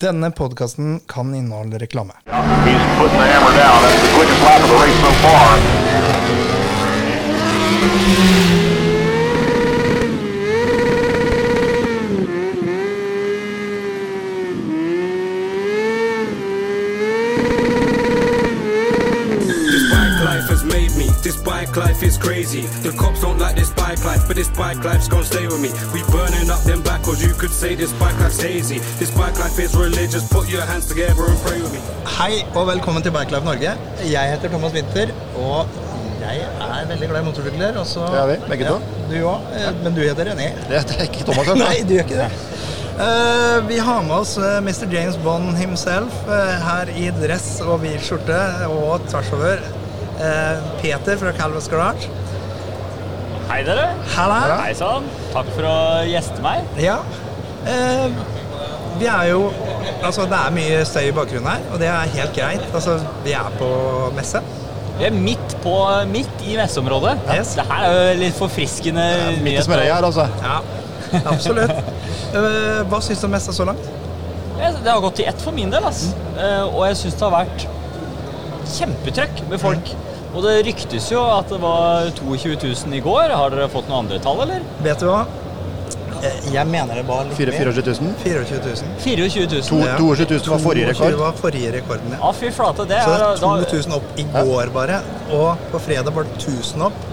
Denne podkasten kan inneholde reklame. He's putting the hammer down. That's the quickest lap of the race so far. This bike life has made me. This bike life is crazy. The cops don't like this bike life, but this bike life's gonna stay with me. We burning up them backwards. You could say this bike life's hazy. This bike life is religious. Put your hands together and pray with me. Hei og velkommen til Bikelife Norge. Jeg heter Thomas Winther, og jeg er veldig glad i motorsykler. og så- Det er vi, begge to. Ja, du òg, men du heter René. Det er ikke Thomas. vet. Nei, du gjør ikke det. Uh, vi har med oss eh, Mr. James Bond himself uh, her i dress og hvit skjorte og tvers over. Eh, Peter fra Calvas Garage. Hei dere. Halla. Hei sann. Takk for å gjeste meg. Ja. Eh, vi er jo Altså, det er mye støy i bakgrunnen her, og det er helt greit. Altså, vi er på messe. Vi er midt, på, midt i messeområdet. Yes. Det her er jo litt forfriskende. Midt i smørøyet her, altså. Ja, absolutt. Eh, hva syns du om messa så langt? Det har gått i ett for min del. ass. Mm. Og jeg syns det har vært kjempetrøkk med folk. Og det ryktes jo at det var 22 000 i går. Har dere fått noen andre tall, eller? Vet du hva? Eh, Jeg mener det var litt mer. 24 000. 24 000. 24 000. 22 000 var forrige 22 rekord. var forrige rekorden, ja. Ah, fy flate. Det Så det er 2000 opp i går bare, og på fredag var det 1000 opp.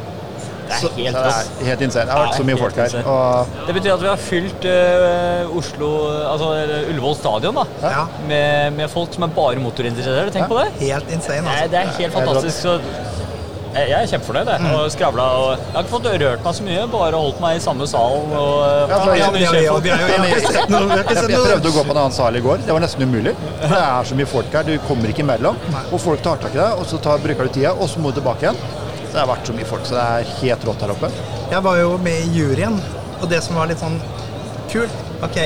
Det er helt rått. helt insane. Det har vært så mye folk her. Og Det betyr at vi har fylt uh, Oslo Altså Ullevål stadion da Ja. med, med folk som er bare motorinteresserte. Tenk på det. Helt insane, altså. det er helt fantastisk. Så jeg jeg er kjempefornøyd. Jeg og skravla og Jeg har ikke fått rørt meg så mye, bare holdt meg i samme salen. Og, Ja, for Ja, noe. Vi har ikke jeg, prøvde å gå på en annen sal i går. Det var nesten umulig. Det er så mye folk her. Du kommer ikke imellom. Og folk tar tak i deg, og så tar, bruker du tida, og så må du tilbake igjen. Det har vært så mye folk, så det er helt rått her oppe. Jeg var jo med i juryen, og det som var litt sånn kult Ok,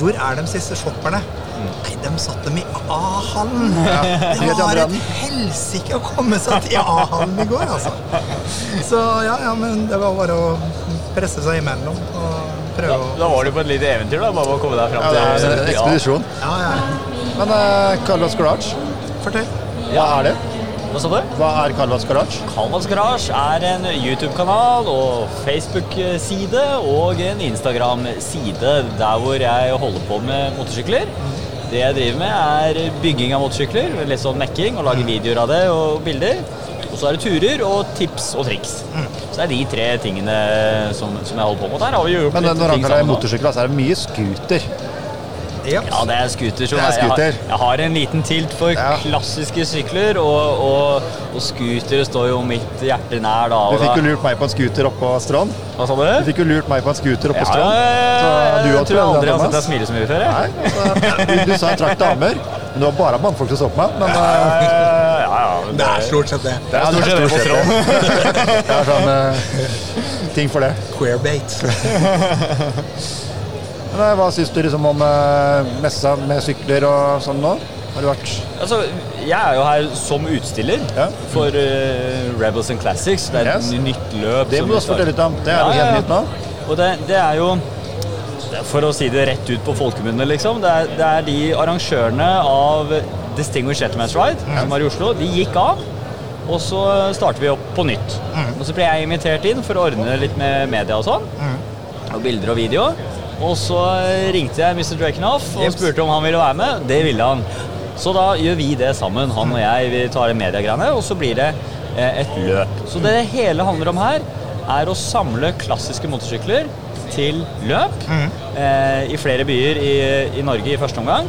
hvor er de siste shopperne? Nei, de satt dem i A-hallen. Det var et helsike å komme seg til A-hallen i går, altså. Så ja, ja, men det var bare å presse seg imellom og prøve å Da var du på et lite eventyr, da. Bare å komme deg fram Ja, det var til en ekspedisjon. Ja, ja. Men uh, Carlos Garage, Fortell. hva er det? Hva sa du? Hva er Carlos Garage? Kalvas Garage er en YouTube-kanal og Facebook-side og en Instagram-side der hvor jeg holder på med motorsykler. Det jeg driver med, er bygging av motorsykler, litt sånn mekking, og lage videoer av det og bilder. Og så er det turer og tips og triks. Så det er de tre tingene som, som jeg holder på med. Der har vi gjort Men når han kaller det sammen motorsykler, motorsykkel, så er det mye scooter. Ja. Ja, det er scooter. Så Det er jeg, har, jeg har en liten tilt for Ja. klassiske sykler, og, og, og scooter står jo mitt hjerte nær. da. Du fikk jo lurt meg på en scooter oppå Strand. Hva sa du? Du fikk jo lurt meg på en scooter oppå Ja, Strand. Så du jeg tror jeg aldri har sett deg smile så mye før. Jeg. Nei, altså, du, du sa jeg trakk damer, men det var bare mannfolk som så på meg. Men Eh, eh, ja, ja, men Det er stort sett det. det er stort sett det på det. Det er sånn uh, ting for det. Queerbait. Men eh, hva syns du liksom om eh, messa med sykler og sånn nå? Har du vært Altså, jeg er jo her som utstiller Ja. for uh, Rebels and Classics. Det er et nytt løp. Det må du også fortelle litt om. Det er jo Ja, helt nytt nå. Og det, det er jo For å si det rett ut på folkemunne, liksom. Det er, det er de arrangørene av Distinguished Gentleman's Ride som er i Oslo. De gikk av. Og så starter vi opp på nytt. Og så ble jeg invitert inn for å ordne litt med media og sånn. Og bilder og video. Og så ringte jeg Mr. Drakenhoff og spurte om han ville være med. Det ville han. Så da gjør vi det sammen, han og jeg. Vi tar det mediegreiene, og så blir det eh, et løp. Så det det hele handler om her, er å samle klassiske motorsykler til løp eh, i flere byer i, i Norge i første omgang.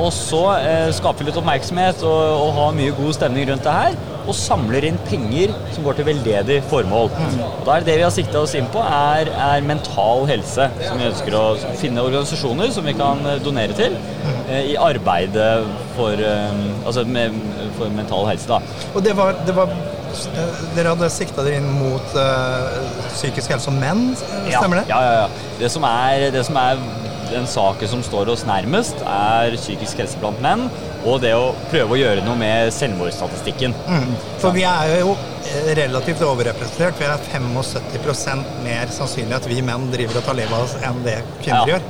Og så eh, skape litt oppmerksomhet og, og ha mye god stemning rundt det her. Og samler inn penger som går til veldedig formål. Og da er det vi har sikta oss inn på, er, er mental helse. Som vi ønsker å finne organisasjoner som vi kan eh, donere til eh, i arbeidet for, eh, altså med, for mental helse. da. Og det var, det var eh, Dere hadde sikta dere inn mot uh, psykisk helse og menn, stemmer det? Ja, ja, ja. Det som er, det som er den saken som står oss nærmest, er psykisk helse blant menn. Og det å prøve å gjøre noe med selvmordsstatistikken. For vi er jo eh, relativt overrepresentert. Vi er 75% mer sannsynlig at vi menn driver og tar livet av oss enn det kvinner Ja. gjør.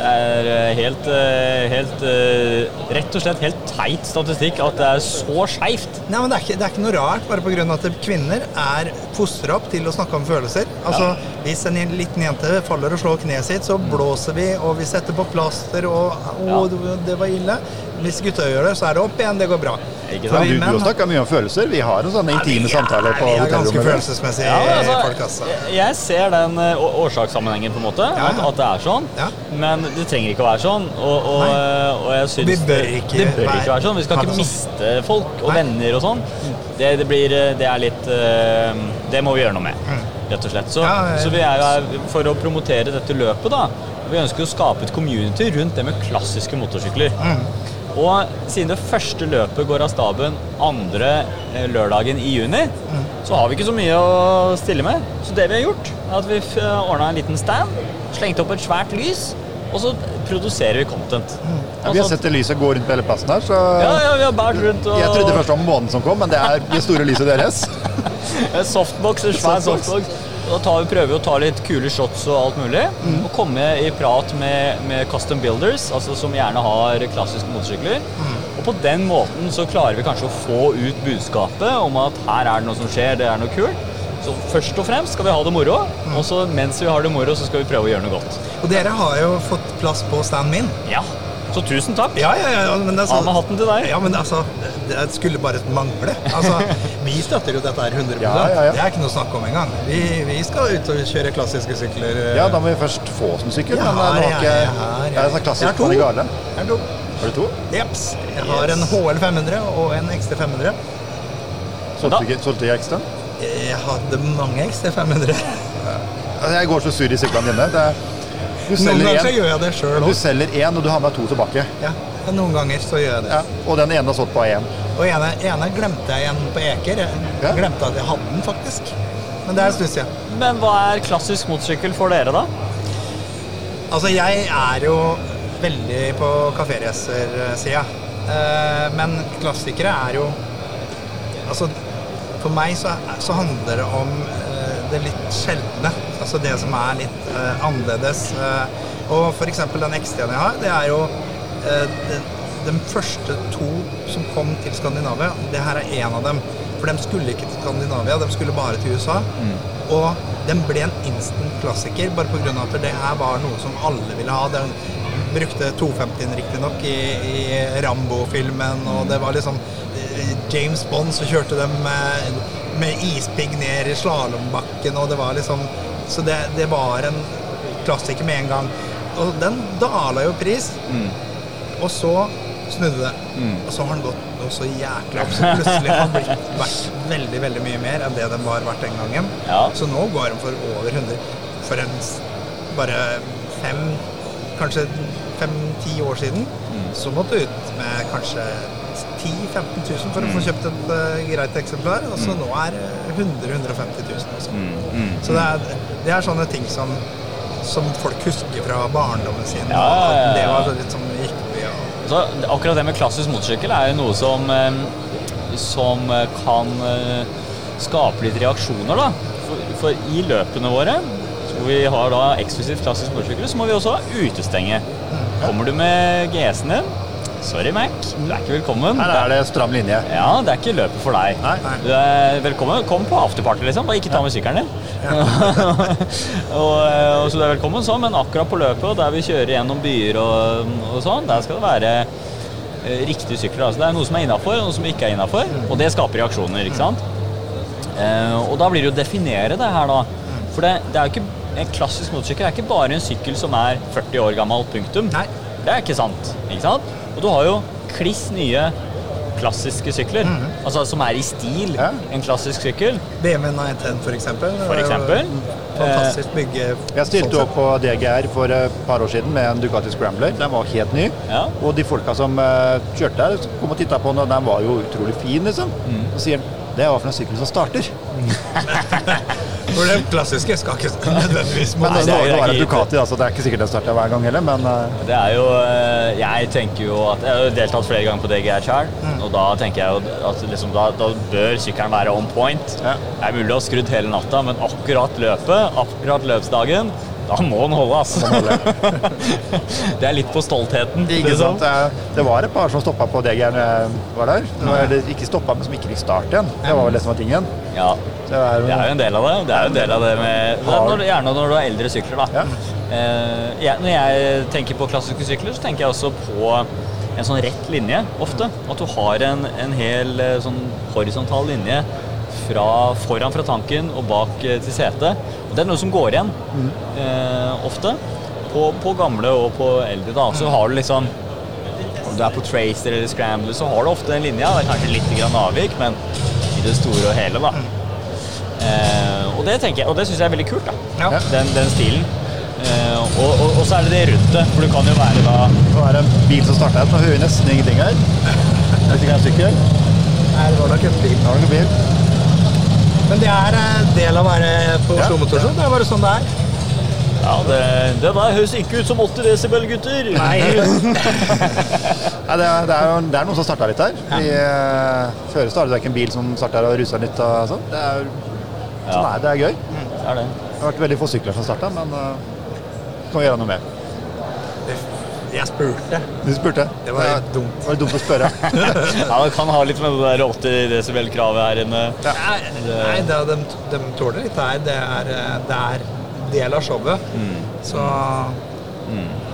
Det er eh, helt, eh, helt eh, Rett og slett helt teit statistikk at det er så skeivt. Nei, men det er, ikke, det er ikke noe rart, bare pga. at kvinner er fostra opp til å snakke om følelser. Altså, Hvis en liten jente faller og slår kneet sitt, så blåser vi, og vi setter på plaster, og å, det var ille. Hvis gutta gjør det, så er det opp igjen, det går bra. Ikke sant? Du, du har snakka mye om følelser. Vi har en sånn intime ja, samtale på Vi er ganske hotellrommet. følelsesmessige Ja, altså, folk, altså. jeg- ser den eh, årsakssammenhengen, på en måte. Ja, At, ja. at det er sånn. Ja. Men det trenger ikke å være sånn. Og, og, eh, og jeg syns det bør det- ikke det bør være- ikke være sånn. Vi skal ikke sånn. miste folk og Nei. venner og sånn. Det, det, blir, eh, det er litt Det må vi gjøre noe med, rett og slett. Så, Mm. Ja, ja, ja. så vi er jo her for å promotere dette løpet, da. Vi ønsker å skape et community rundt det med klassiske motorsykler. Mm. Og siden det første løpet går av staben andre eh, lørdagen i juni, Mm. så har vi ikke så mye å stille med. Så det vi har gjort, er at vi ordna en liten stand, slengte opp et svært lys, og så produserer vi content. Ja, vi har sett det lyset gå rundt på hele plassen her, så ja, ja, vi har bært rundt og Jeg trodde først det var månen som kom, men det er det store lyset deres. Softbox, en svær Softbox. softbox. Da tar vi, prøver vi å ta litt kule shots og alt mulig. Mm. Og komme i prat med, med custom builders, altså som gjerne har klassiske motorsykler. Mm. Og på den måten så klarer vi kanskje å få ut budskapet om at her er det noe som skjer, det er noe kult. Så først og fremst skal vi ha det moro, Mm. og så mens vi har det moro, så skal vi prøve å gjøre noe godt. Og dere har jo fått plass på standen min. Ja, Så tusen takk. Ja, ja, ja, men er Av med hatten til deg. Ja, men altså, det skulle bare mangle. Altså, vi støtter jo dette her 100 Ja, ja, ja. Det er ikke noe å snakke om engang. Vi, vi skal ut og kjøre klassiske sykler. eh, Ja, da må vi først få oss en sykkel. Jeg Men nå har- ikke jeg Jeg har- sånn jeg har klassisk to. Panigale. Har du to? Jeps. Jeg har en HL 500 og en XT 500. Solgte du ikke- solgte jeg XT? Jeg hadde mange XT 500. Altså, Jeg går så sur i syklene dine. Det er, Noen selger ganger så gjør jeg det sjøl du selger én, og du har med to tilbake. Ja, noen ganger så gjør jeg det. Ja, og den ene har stått på én. Og ene, ene glemte jeg igjen på Eker. Jeg Ja. glemte at jeg hadde den, faktisk. Men det er en stund siden. Men hva er klassisk motorsykkel for dere, da? Altså, jeg er jo veldig på kaféracer-sida. Eh, men klassikere er jo Altså, for meg så, så handler det om eh, det litt sjeldne. Altså det som er litt eh, annerledes. Eh, og eksempel den XT-en jeg har, det er jo den, de, første to som kom til Skandinavia. Det her er én av dem. For de skulle ikke til Skandinavia, de skulle bare til USA. Og den ble en instant klassiker bare pga. at det her var noe som alle ville ha. Den brukte 250-en riktignok i, i Rambo-filmen, og det var liksom eh, James Bond så kjørte dem med, med ispigg ned i slalåmbakken, og det var liksom Så det, det var en klassiker med en gang. Og den dala jo pris. Og så snudde det. Og så har den gått noe så jæklig opp. Så plutselig har den blitt verdt veldig veldig mye mer enn det den var verdt den gangen. Ja. Så nå går den for over 100. For en bare fem, kanskje fem-ti år siden, så måtte du ut med kanskje 10 000-15 000 for å få kjøpt et uh, greit eksemplar. Og så nå er det 100 000-150 000. Også. Så det er, det er sånne ting som, som folk husker fra barndommen sin. Ja, ja, ja, Det ja. var litt sånn vi og Så akkurat det med klassisk motorsykkel er jo noe som, eh, som eh, kan skape litt reaksjoner, da. For, for i løpene våre, hvor vi har da eksklusivt klassisk motorsykkel, så må vi også utestenge. Kommer du med GS-en din, sorry Mac, du er ikke velkommen. Her er det stram linje. Ja, det er ikke løpet for deg. Nei. Du er velkommen. Kom på afterparty, liksom. Bare ikke ta med sykkelen din. og, eh, og så du er velkommen sånn, men akkurat på løpet, og der vi kjører gjennom byer og, og sånn, der skal det være eh, riktige sykler. Altså, det er noe som er innafor, og noe som ikke er innafor. Og det skaper reaksjoner, ikke sant? Uh, og da blir det å definere det her, da. For det, det er jo ikke en klassisk motorsykkel er ikke bare en sykkel som er 40 år gammel, punktum. Nei. Det er ikke sant. ikke sant? Og du har jo kliss nye klassiske sykler, altså som er i stil. Ja. En klassisk sykkel. BMW 910 for eksempel. For eksempel. Fantastisk bygge. Jeg stilte sånn opp på DGR for et par år siden med en Ducati Scrambler. Den var helt ny. Ja. Og de folka som eh, kjørte der, kom og titta på den, og den var jo utrolig fin, liksom. Mm. Og sier det er for en sykkel som starter. For det klassiske skal ikke nødvendigvis Men Nei, det, det er det er Ducati, altså, det er ikke sikkert den starter hver gang heller, men eh, Det er jo eh, Jeg tenker jo at Jeg har deltatt flere ganger på DGR sjøl, Mm. og da tenker jeg jo at liksom, da, da bør sykkelen være on point. Ja. Det er mulig å ha skrudd hele natta, men akkurat løpet, akkurat løpsdagen, Da må den holde, altså. det er litt på stoltheten. Ikke sant? Det, det var et par som stoppa på DG når jeg var der. Eller ikke stoppa, men som ikke fikk start igjen. Det var vel det som var tingen. Ja. Det er, Det er jo en del av det. Det er jo en del av det med det er når, Gjerne når du har eldre sykler, da. Ja. Eh, jeg, når jeg tenker på klassiske sykler, så tenker jeg også på en sånn rett linje ofte. At du har en, en hel eh, sånn horisontal linje fra foran fra tanken og bak eh, til setet. Det er noe som går igjen eh, ofte. På, på gamle og på eldre. da, Så har du liksom Om du er på tracer eller scrambler, så har du ofte en linja. Det er kanskje litt grann avvik, men i det store og hele, da. Eh, og det tenker jeg, og det syns jeg er veldig kult, da. Ja. Den, den stilen. Eh, og, og, og så er det det rundt det, for du kan jo være da Det er være en bil som starter her. Nå hører vi nesten ingenting her. Vet ikke hva jeg sykkel. Nei, det var nok en bil. Da var det en bil. Men det er en del av å være på Ja. Oslo Motorshow. Det er bare sånn det er. Ja, det, det der høres ikke ut som 80 desibel, gutter. Nei, Nei, det, er, det, er jo, det er noen som starta litt her. I, uh, Før startet det ikke en bil som starta og rusa litt. og sånn. Det er, Ja. sånn er, det er gøy. Det er det. Det har vært veldig få sykler som starta, men uh, kan vi gjøre noe med. Jeg spurte. Du spurte. Det var Ja, dumt. Det var dumt å spørre. Ja, det kan ha litt med det der 80 desibel-kravet her inne. Nei, nei det, de, de tåler litt her. Det er, eh, det er del av showet. Så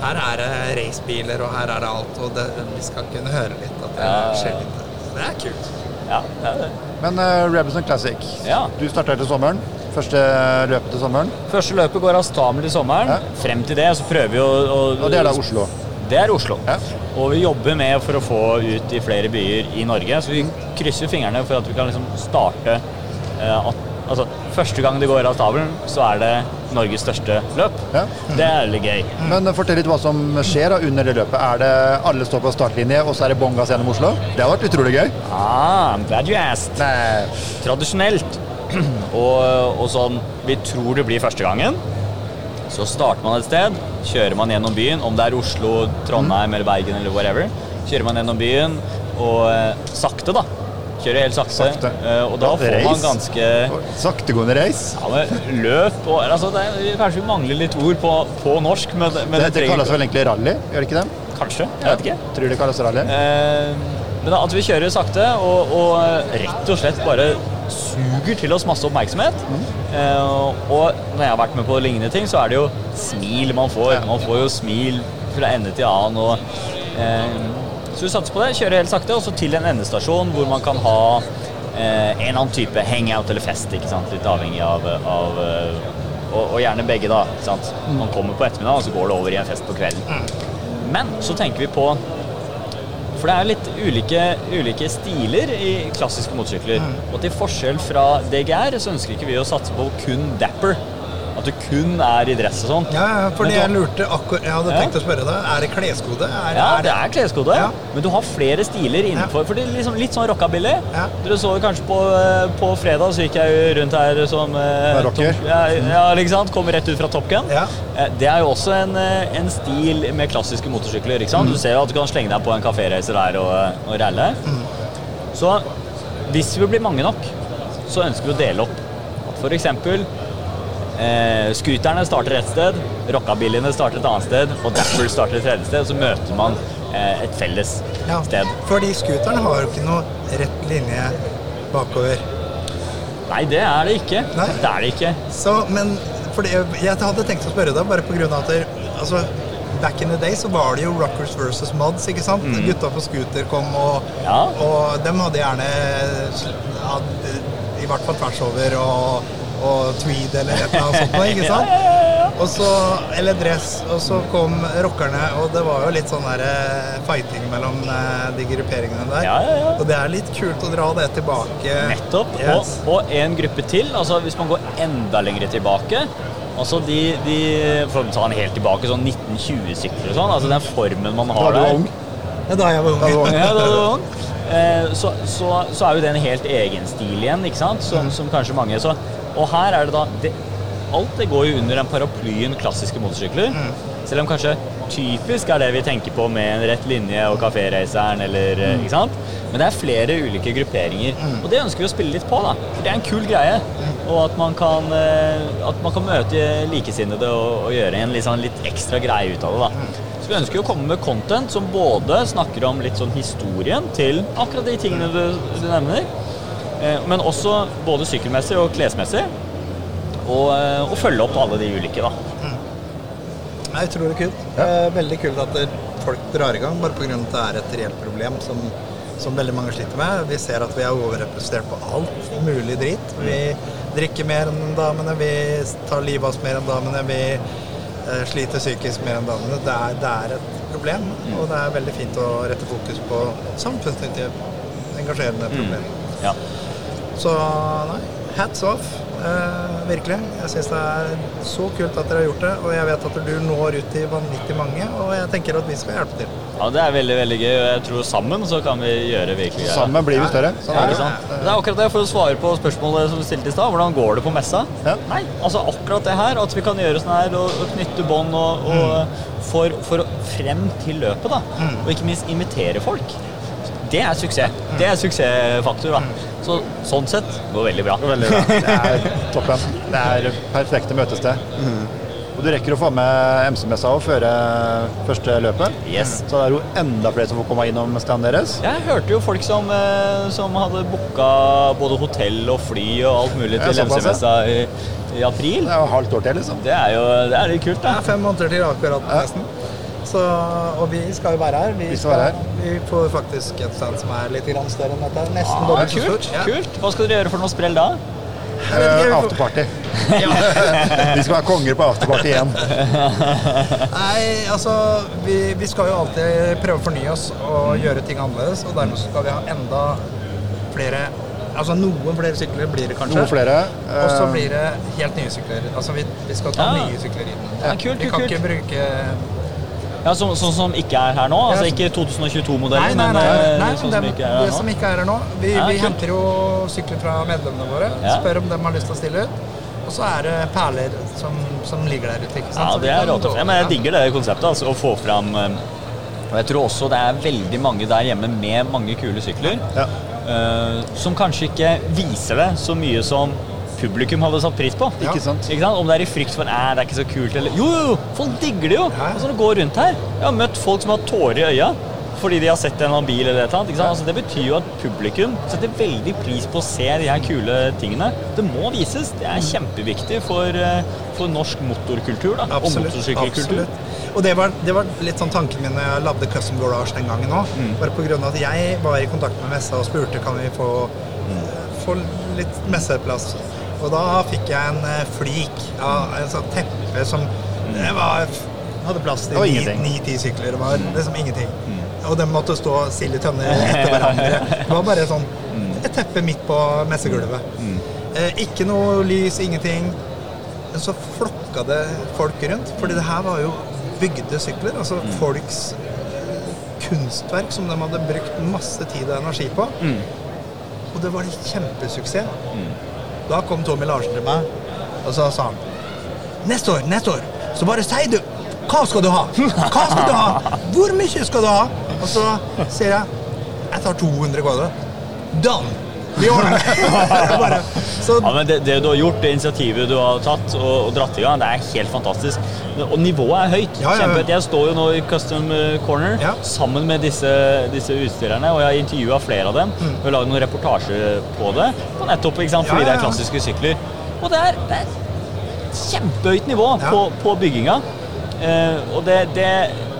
her er det racebiler, og her er det alt. Og det, vi skal kunne høre litt at det Ja, ja, ja. skjer litt. Så det er kult. Ja, det er det. Men uh, Rebelson Classic, Ja. du starta til sommeren. Første løpet til sommeren. Første løpet går av stabelen til sommeren. Ja. Frem til det så prøver vi å, å Og det er da Oslo. Det er Oslo. Ja. Og vi jobber med for å få ut i flere byer i Norge. Så vi krysser fingrene for at vi kan liksom starte eh, at, Altså, første gang det går av stabelen, så er det Norges største løp. Ja. Det er litt gøy. Men uh, fortell litt hva som skjer da under det løpet. Er det alle står på startlinje, og så er det bånn gass gjennom Oslo? Det har vært utrolig gøy. Ah, bad glad you asked. Nei. Tradisjonelt, og, og sånn vi tror det blir første gangen, så starter man et sted, kjører man gjennom byen, om det er Oslo, Trondheim eller Bergen eller whatever, kjører man gjennom byen, og eh, sakte da, kjører helt sakte, Sakte. eh, og da får man ganske Saktegående race. ja, men løp og altså det er, Kanskje vi mangler litt ord på, på norsk, men, men Det, det det kalles vel egentlig rally, gjør det ikke det? Kanskje, jeg vet ikke. Tror det kalles rally. Eh, men at vi kjører sakte og, og rett og slett bare suger til oss masse oppmerksomhet. Eh, og når jeg har vært med på lignende ting, så er det jo smil man får. Man får jo smil fra ende til annen. Og, eh, så vi satser på det. Kjører helt sakte, og så til en endestasjon hvor man kan ha eh, en eller annen type hangout eller fest. Litt avhengig av, av og, og gjerne begge, da. Man kommer på ettermiddag, og så går det over i en fest på kvelden. Men så tenker vi på for det er litt ulike, ulike stiler i klassiske motorsykler. Og til forskjell fra DGR så ønsker ikke vi å satse på kun dapper. At du kun er i dress og sånn. Ja, ja, fordi jeg lurte akkurat Jeg hadde Ja. tenkt å spørre deg. Er det kleskode? Er, Ja, det er kleskode, Ja. men du har flere stiler innenfor. For det er liksom litt sånn rockabilly. Ja. Dere så kanskje på, eh, på fredag, så gikk jeg jo rundt her som eh, rocker. Top- Ja, ja, ikke sant? Kommer rett ut fra Top Gun. Ja. Eh, Det er jo også en, en stil med klassiske motorsykler. ikke sant? Du ser jo at du kan slenge deg på en kaféracer der og, og ralle. Så hvis vi blir mange nok, så ønsker vi å dele opp. For eksempel eh, scooterne starter ett sted, rockabillyene starter et annet sted, og dapper starter et tredje sted. Så møter man eh, et felles Ja, sted. Fordi scooteren har jo ikke noe rett linje bakover. Nei, det er det ikke. Nei. Det er det ikke. Så, men fordi jeg hadde tenkt å spørre deg, bare av at der, altså, Back in the day så var det jo Rockers versus Mods, ikke sant? Gutta på scooter kom, og, Mm. Ja. og dem hadde gjerne ja, i hvert fall tvers over og, og tweed eller et eller annet sånt, noe, ikke sant? Og så, eller dress, og så kom rockerne, og det var jo litt sånn der eh, fighting mellom eh, de grupperingene der. Ja, ja, ja. Og det er litt kult å dra det tilbake. Nettopp. Yes. Og, og en gruppe til. altså Hvis man går enda lenger tilbake Altså de, de For å ta den helt tilbake, sånn 1920-sykler og sånn. altså Den formen man Da har var du der. ung. Ja, da jeg var ung. Da var du ung. Ja, da du var ung. Eh, så, så, så er jo det en helt egen stil igjen, ikke sant? Som, som kanskje mange så, Og her er det da det, Alt det går jo under den paraplyen klassiske motorsykler. Selv om kanskje typisk er det vi tenker på med en rett linje og kaféraceren eller mm. Ikke sant? Men det er flere ulike grupperinger. Og det ønsker vi å spille litt på, da. For det er en kul greie. Og at man kan, eh, at man kan møte likesinnede og, og gjøre en litt, sånn, litt ekstra greie ut av det, da. Så vi ønsker å komme med content som både snakker om litt sånn historien til akkurat de tingene du, du nevner, eh, men også både sykkelmessig og klesmessig. Og, eh, og følge opp alle de ulike, da. Det er utrolig kult. Ja. Veldig kult at folk drar i gang, bare pga. at det er et reelt problem som, som veldig mange sliter med. Vi ser at vi er overrepresentert på alt mulig drit. Vi drikker mer enn damene, vi tar livet av oss mer enn damene, vi eh, sliter psykisk mer enn damene. Det er, det er et problem, og det er veldig fint å rette fokus på samfunnsnyttige, engasjerende problemer. Ja. Så nei, hats off. Eh, virkelig. Jeg syns det er så kult at dere har gjort det. Og jeg vet at du når ut til vanvittig mange, og jeg tenker at vi skal hjelpe til. ja, det er veldig veldig gøy. Og jeg tror sammen så kan vi gjøre virkelig greier. Sammen blir vi større. Sånn Ja, er det. sant? Det er akkurat det, For å svare på spørsmålet som du stilte i stad, hvordan går det på messa? Ja. Nei, altså akkurat det her, at vi kan gjøre sånn her og, og knytte bånd og, og for, for frem til løpet, da. Og ikke minst invitere folk. Det er suksess. Det er suksessfaktor, da. Så sånn sett går veldig bra. Veldig bra. Det er toppen. Det er perfekte møtested. Og du rekker å få med MC-messa og føre første løpet. Yes. Så det er jo enda flere som får komme innom standen deres. Jeg hørte jo folk som, eh, som hadde booka både hotell og fly og alt mulig til. MC-messa i, i april. Det er jo halvt år til, liksom. Det er jo det er litt kult, Det er fem måneder til akkurat nesten. Så, og vi skal jo være her. Vi, Vi skal være her. vi får faktisk et stand som er litt grann større enn dette. Nesten Ah, dobbelt kult. Ja. kult. Hva skal dere gjøre for noe sprell da? Vi afterparty. Vi skal være konger på afterparty igjen. Nei, altså vi, vi skal jo alltid prøve å fornye oss og gjøre ting annerledes. Og dermed så skal vi ha enda flere Altså noen flere sykler blir det kanskje. Noen flere. Og så eh, blir det helt nye sykler. Altså vi, vi skal ta Ja. nye sykler inn. Ja, kult, vi kan kult. ikke bruke Ja, Sånn som som ikke er her nå? Altså ikke 2022-modellen, nei, men nei, eh, nei sånn det, som ikke er det som ikke er her nå. Vi, Ja, vi henter jo sykler fra medlemmene våre. Ja. Spør om de har lyst til å stille ut. Og så er det perler som, som ligger der ute. ikke sant? Ja, det er rått. Ja, men jeg digger det konseptet, altså, å få fram eh, Og jeg tror også det er veldig mange der hjemme med mange kule sykler, Ja. Uh, som kanskje ikke viser det så mye som publikum hadde satt pris på. Ikke sant? Ikke sant? Om det er i frykt for Nei, det er ikke så kult eller Jo, jo, jo! Folk digger det jo! Ja, ja. Altså, når du går rundt her Jeg har møtt folk som har tårer i øya fordi de har sett en eller annen bil eller et eller annet. Ikke sant? Altså, det betyr jo at publikum setter veldig pris på å se de her kule tingene. Det må vises. Det er kjempeviktig for, eh, for norsk motorkultur da, og motorsykkelkultur. absolutt. Og det var, det var litt sånn tanken min når jeg lagde Custom Garage den gangen òg. Mm. Bare av at jeg var i kontakt med messa og spurte kan vi få, Mm. få litt messeplass. Og da fikk jeg en eh, flik av en sånt teppe som det var, hadde plass til ni-ti sykler. Det var liksom ingenting. Mm. Og de måtte stå stille i tønner etter hverandre. Det var bare sånn et teppe midt på messegulvet. Eh, ikke noe lys, ingenting. Men så flokka det folk rundt, fordi det her var jo bygde sykler. Altså folks eh, kunstverk som de hadde brukt masse tid og energi på. Og det var en kjempesuksess. Da kom Tommy Larsen til meg, og så sa han Neste år, neste år, så bare si du Hva skal du ha? Hva skal du ha? Hvor mye skal du ha? Og så sier jeg Jeg tar 200 kvadrat. Done! Vi ordner det. Bare- Så Ja, men det, det du har gjort, det initiativet du har tatt og, og dratt i gang, det er helt fantastisk. Og nivået er høyt. Ja, ja, ja. Kjempehøyt. Jeg står jo nå i Custom eh, Corner Ja. sammen med disse, disse utstillerne, og jeg har intervjua flere av dem. Og har laget noen reportasjer på det, på nettopp ikke sant? fordi Mm. Ja, ja, det er klassiske sykler. Og det er, det er kjempehøyt nivå Ja. på, på bygginga. Eh, og det, det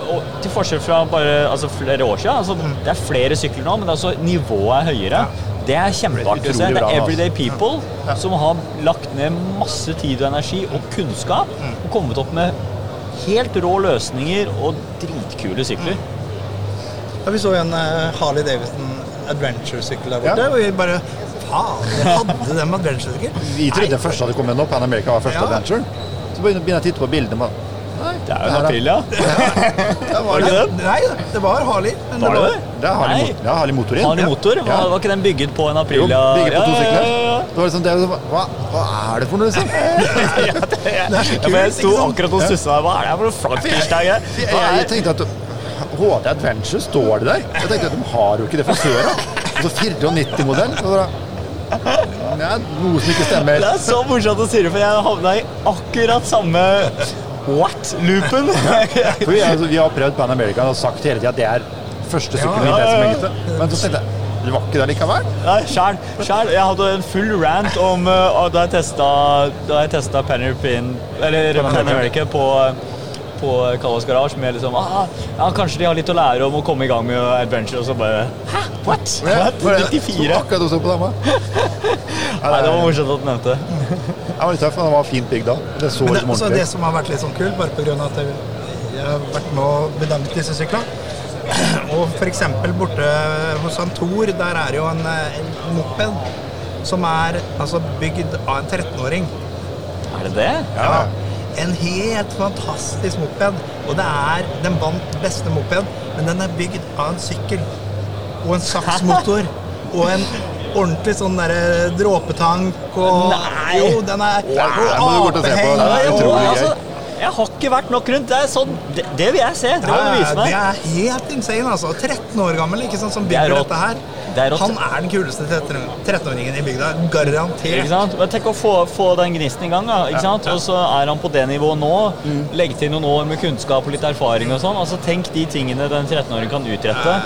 og til forskjell fra bare altså flere år siden, altså, Mm. det er flere sykler nå, men altså, nivået er høyere. Det er kjempeartig å se. Det er altså. everyday people som har lagt ned masse tid og energi og kunnskap og kommet opp med helt rå løsninger og dritkule sykler. Ja, vi så en eh, Harley Davidson Adventure-sykkel der borte, Ja. og vi bare Faen, jeg hadde dem Adventure-sykkel? Vi trodde den første hadde kommet opp, Pan America var første Ja. adventure. Så begynner jeg å titte på bildene. Det er jo en her Aprilia. Det var, det det. den? Nei, det var Harley. Men Var det det? Det er Harley, Nei. mot- ja, Harley motor. Harley Ja. motor? Var, Ja. var ikke den bygget på en Jo, bygget på to Ja, ja, sykler. ja, ja. Det var liksom, det, er hva, hva er det for noe, liksom? Ja, men jeg sto akkurat og stussa der. Hva er det for noe flaggfishtag? Jeg, jeg, jeg tenkte at HD Adventure står det der. Jeg tenkte at de har jo ikke det fra før av. Og så 94-modell. Det Ja, noe som ikke stemmer. Det er så morsomt å si det, for jeg havna i akkurat samme what-loopen. Vi, altså, vi har prøvd Pan American og sagt hele tida at det er første sykkelen Ja, ja, ja. Men så tenkte jeg det var ikke det likevel. Nei, sjæl. Jeg hadde en full rant om uh, da jeg testa, da jeg testa Penny Pin Eller Pan Pan America på, på Kallas Garage med liksom ah, ja, Kanskje de har litt å lære om å komme i gang med adventure, og så bare Hæ? What? What? Var det- 94? så Akkurat også på dama. Nei, det var morsomt at du nevnte det. Jeg var litt tøff, men den var fint bygd da. Det så Men det, liksom det som har vært litt sånn kult, bare pga. at jeg, jeg har vært med og bedanget disse syklene Og f.eks. borte hos han Thor, der er jo en, en moped som er altså, bygd av en 13-åring. Er det det? Ja. En helt fantastisk moped. Og det er den vant beste moped, men den er bygd av en sykkel. Og en saksmotor. og en ordentlig sånn derre dråpetank og Nei! Jo, den er Nei, og må du gå til se på. apeheng. Det er utrolig gøy. altså, jeg har ikke vært nok rundt. Det er sånn Det, det vil jeg se. Det må du vise meg. det er helt insane, altså. 13 år gammel ikke sant, som er bygger det dette her. Det er. Han er den kuleste 13-åringen i bygda. Ikke Garantert. sant? Men Tenk å få, få den gnisten i gang, da. Ikke sant? Og så er han på det nivået nå. Legge til noen år med kunnskap og litt erfaring og sånn. Altså Tenk de tingene den 13-åringen kan utrette.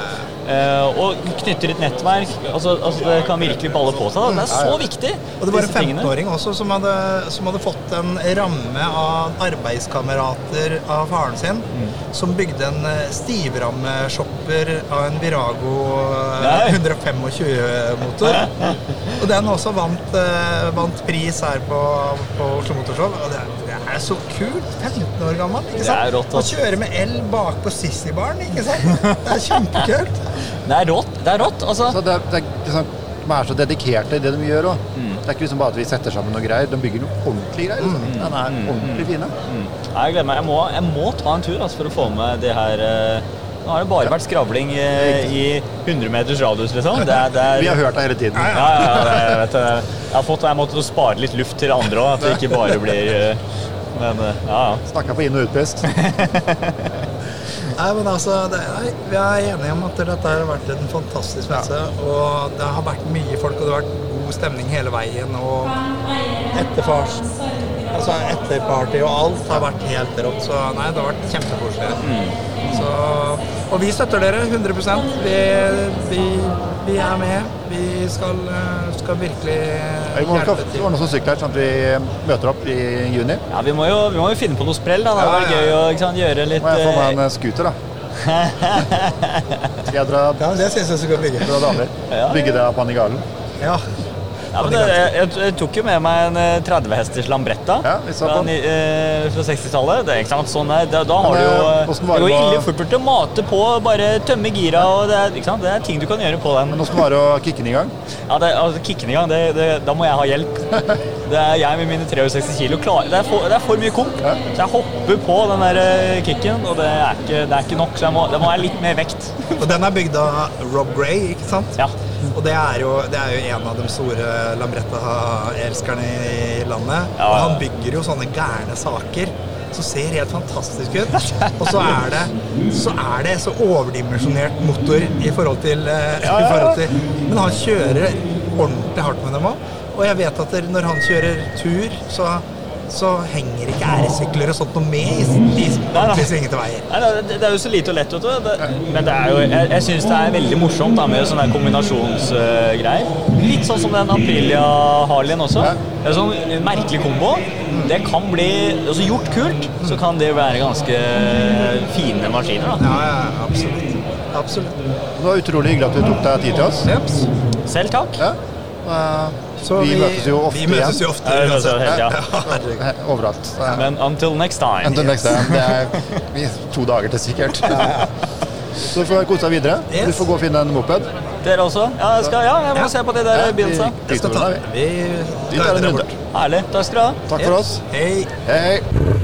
Eh, og knytter et nettverk. Altså, altså Det kan virkelig balle på seg. Da. Det er så viktig. Og det var en 15-åring også som hadde, som hadde fått en ramme av arbeidskamerater av faren sin, Mm. som bygde en eh, stivrammeshopper av en Virago eh, 125-motor. Og den også vant, eh, vant pris her på, på Oslo Motorshow. Og det er, er så kult! 15 år gammel, ikke sant? Det er rått, Å ass. kjøre med el bakpå Sissy-baren, ikke sant? Det er kjempekult. Det er rått. Det er rått, altså. Så det, er- det er liksom, de er så dedikerte i det de gjør òg. Mm. Det er ikke liksom bare at vi setter sammen noe greier. De bygger noe ordentlig greier. Liksom. Mm. Den er ordentlig fine. Mm. Jeg gleder meg. Jeg må, jeg må ta en tur altså, for å få med det her eh, Nå har det bare vært skravling i 100 meters radius, liksom. Det er, det er, Vi har hørt det hele tiden. Ja, ja, ja, det, jeg vet, jeg har fått Jeg måtte spare litt luft til andre òg, at det ikke bare blir eh, Men eh, ja, ja. Snakka på inn- og utpust. Nei, men altså, det, nei, Vi er enige om at dette har vært en fantastisk messe. Og det har vært mye folk, og det har vært god stemning hele veien. Og etterfars, altså etterparty og alt har vært helt rått. Så nei, det har vært kjempekoselig. Så, og vi støtter dere 100% Vi, vi, vi er med. Vi skal, eh, skal virkelig Vi må hjelpe skal til. ordne oss sykler sånn at vi møter opp i juni. ja vi, må jo, vi må jo finne på noe sprell. da Det hadde vært gøy å sant, gjøre litt Må jeg få meg eh, en eh, scooter, da? Skal jeg dra, Ja, det syns jeg skal bygge. Dra damer? Bygge det av Panigalen? Ja. Ja, men jeg, jeg, jeg tok jo med meg en eh, 30 hesters Lambretta Ja, fra, eh, fra 60-tallet. Det er ikke sant, sånn er, da, da har Men, du jo eh, eh, Det går ille fort til å mate på, bare tømme gira. og det er, ikke sant? det er ting du kan gjøre på den. Men åssen var det å kicke den i gang? Ja, det, altså, Kicken i gang, det, det, da må jeg ha hjelp. Det er jeg med mine 63 kilo klar. Det er for, det er for mye komp. Ja. Så jeg hopper på den der eh, kicken, og det er ikke, det er ikke nok. Så jeg må, det må være litt mer vekt. Og den er bygd av Rob Gray, ikke sant? Ja. Og det er, jo, det er jo en av de store Lambretta-elskerne i landet. Ja. Og han bygger jo sånne gærne saker som ser helt fantastisk ut. Og så er det så, er det så overdimensjonert motor i forhold til, ja, i forhold til Men han kjører ordentlig hardt med dem òg. Og jeg vet at når han kjører tur, så, så henger ikke æresykler og sånt noe med i, i ordentlig svingete veier. Nei, det, det er jo så lite og lett, vet du. Det, men det er jo, jeg, jeg syns det er veldig morsomt da, med sånne kombinasjonsgreier. kombinasjonsgreier. Litt sånn som den Aprilia Harleyen også. Det er sånn en merkelig kombo. Det kan bli altså Gjort kult, så kan det være ganske fine maskiner. da. Ja, ja, absolutt. Absolutt. Det var utrolig hyggelig at du tok deg tid til oss. Selv takk. Ja. Eh, Så vi, ofte vi møtes jo ofte igjen. vi møtes jo uansett. igjen. herregud. Eh, Overalt. Eh, Men until next time. Until next time. Det er vi- to dager til sikkert. Så du får kose deg videre. Yes. Du får gå og finne en moped. Dere også? Ja, jeg, skal, ja, jeg må Ja. se på de der Ja, vi-. Jeg skal ta Vi Vi tar en runde. Herlig. Takk skal du ha. Takk for oss. Hei, hei.